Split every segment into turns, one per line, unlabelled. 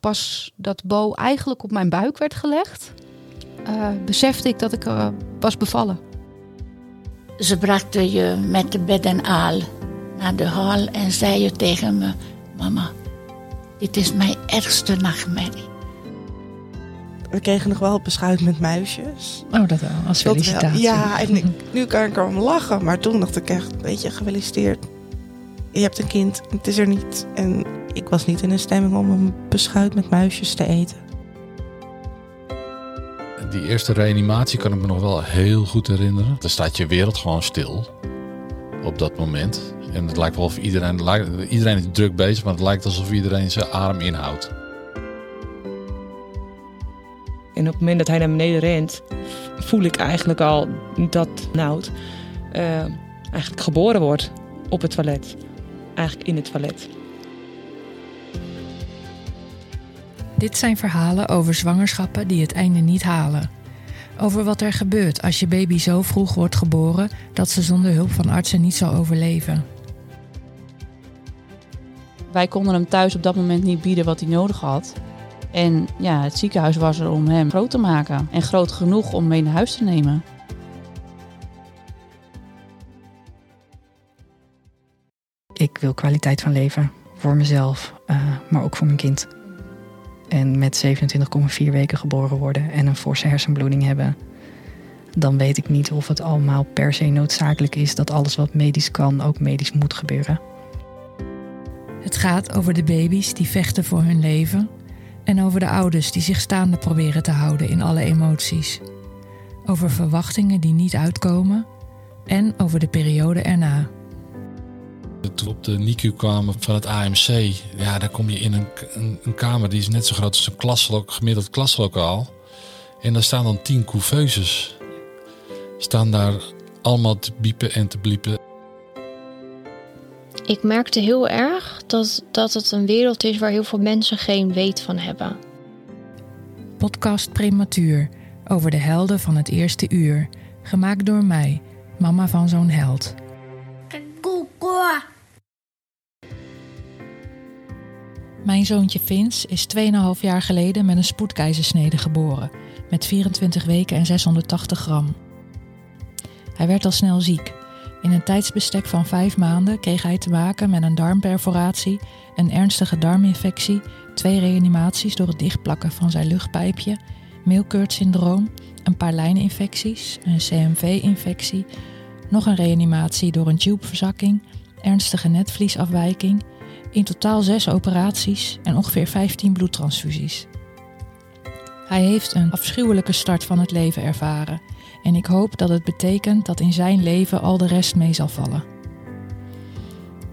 pas dat Bo eigenlijk op mijn buik werd gelegd, uh, besefte ik dat ik uh, was bevallen.
Ze brachten je met de bed en aal naar de hal en zei je tegen me: Mama, dit is mijn ergste nachtmerrie.
We kregen nog wel beschuit met muisjes.
Oh, dat wel, als felicitatie.
ja, en ik, nu kan ik erom lachen. Maar toen dacht ik echt, weet je, gefeliciteerd. Je hebt een kind, het is er niet. En ik was niet in een stemming om een beschuit met muisjes te eten.
Die eerste reanimatie kan ik me nog wel heel goed herinneren. Dan staat je wereld gewoon stil op dat moment. En het lijkt wel of iedereen, iedereen is druk bezig, maar het lijkt alsof iedereen zijn adem inhoudt.
En op het moment dat hij naar beneden rent, voel ik eigenlijk al dat Nout uh, eigenlijk geboren wordt op het toilet. Eigenlijk in het toilet.
Dit zijn verhalen over zwangerschappen die het einde niet halen. Over wat er gebeurt als je baby zo vroeg wordt geboren dat ze zonder hulp van artsen niet zal overleven.
Wij konden hem thuis op dat moment niet bieden wat hij nodig had. En ja, het ziekenhuis was er om hem groot te maken. En groot genoeg om mee naar huis te nemen.
Ik wil kwaliteit van leven. Voor mezelf, uh, maar ook voor mijn kind. En met 27,4 weken geboren worden en een forse hersenbloeding hebben. Dan weet ik niet of het allemaal per se noodzakelijk is dat alles wat medisch kan ook medisch moet gebeuren.
Het gaat over de baby's die vechten voor hun leven en over de ouders die zich staande proberen te houden in alle emoties. Over verwachtingen die niet uitkomen en over de periode erna.
Toen we op de NICU kwamen van het AMC, ja, daar kom je in een, een, een kamer die is net zo groot als een klaslok, gemiddeld klaslokaal. En daar staan dan tien couveuses. Staan daar allemaal te biepen en te bliepen.
Ik merkte heel erg dat, dat het een wereld is waar heel veel mensen geen weet van hebben.
Podcast Prematuur over de helden van het eerste uur. Gemaakt door mij, mama van zo'n held. Mijn zoontje Vins is 2,5 jaar geleden met een spoedkeizersnede geboren, met 24 weken en 680 gram. Hij werd al snel ziek in een tijdsbestek van vijf maanden kreeg hij te maken met een darmperforatie, een ernstige darminfectie, twee reanimaties door het dichtplakken van zijn luchtpijpje, Milkert-syndroom, een paar lijninfecties, een CMV-infectie, nog een reanimatie door een tubeverzakking, ernstige netvliesafwijking, in totaal zes operaties en ongeveer 15 bloedtransfusies. Hij heeft een afschuwelijke start van het leven ervaren en ik hoop dat het betekent dat in zijn leven al de rest mee zal vallen.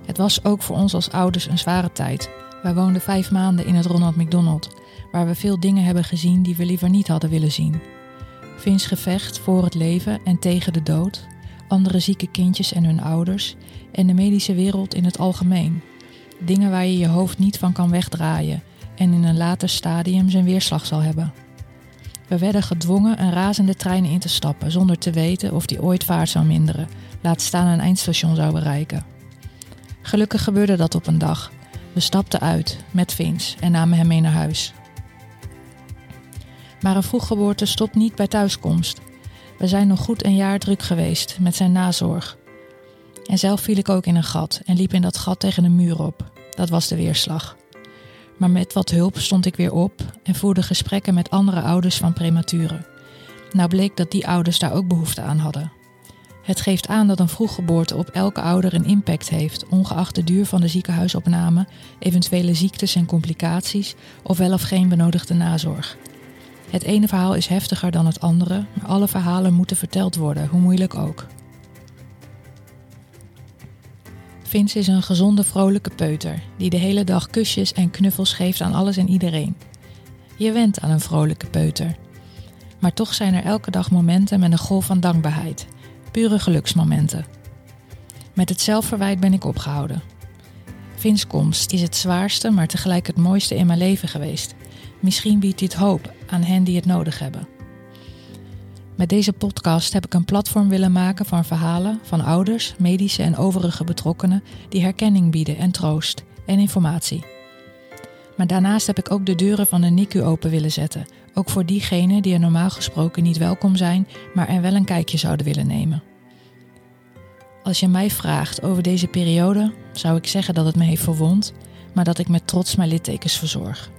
Het was ook voor ons als ouders een zware tijd. Wij woonden vijf maanden in het Ronald McDonald, waar we veel dingen hebben gezien die we liever niet hadden willen zien. Vins gevecht voor het leven en tegen de dood, andere zieke kindjes en hun ouders en de medische wereld in het algemeen. Dingen waar je je hoofd niet van kan wegdraaien en in een later stadium zijn weerslag zal hebben. We werden gedwongen een razende trein in te stappen zonder te weten of die ooit vaart zou minderen, laat staan een eindstation zou bereiken. Gelukkig gebeurde dat op een dag. We stapten uit met Vince en namen hem mee naar huis. Maar een vroeggeboorte stopt niet bij thuiskomst. We zijn nog goed een jaar druk geweest met zijn nazorg. En zelf viel ik ook in een gat en liep in dat gat tegen een muur op. Dat was de weerslag. Maar met wat hulp stond ik weer op en voerde gesprekken met andere ouders van prematuren. Nou bleek dat die ouders daar ook behoefte aan hadden. Het geeft aan dat een vroeggeboorte op elke ouder een impact heeft, ongeacht de duur van de ziekenhuisopname, eventuele ziektes en complicaties of wel of geen benodigde nazorg. Het ene verhaal is heftiger dan het andere, maar alle verhalen moeten verteld worden, hoe moeilijk ook. Vince is een gezonde, vrolijke peuter die de hele dag kusjes en knuffels geeft aan alles en iedereen. Je went aan een vrolijke peuter. Maar toch zijn er elke dag momenten met een golf van dankbaarheid, pure geluksmomenten. Met het zelfverwijt ben ik opgehouden. Vins komst is het zwaarste, maar tegelijk het mooiste in mijn leven geweest. Misschien biedt dit hoop aan hen die het nodig hebben. Met deze podcast heb ik een platform willen maken van verhalen van ouders, medische en overige betrokkenen die herkenning bieden en troost en informatie. Maar daarnaast heb ik ook de deuren van de NICU open willen zetten. Ook voor diegenen die er normaal gesproken niet welkom zijn, maar er wel een kijkje zouden willen nemen. Als je mij vraagt over deze periode, zou ik zeggen dat het me heeft verwond, maar dat ik met trots mijn littekens verzorg.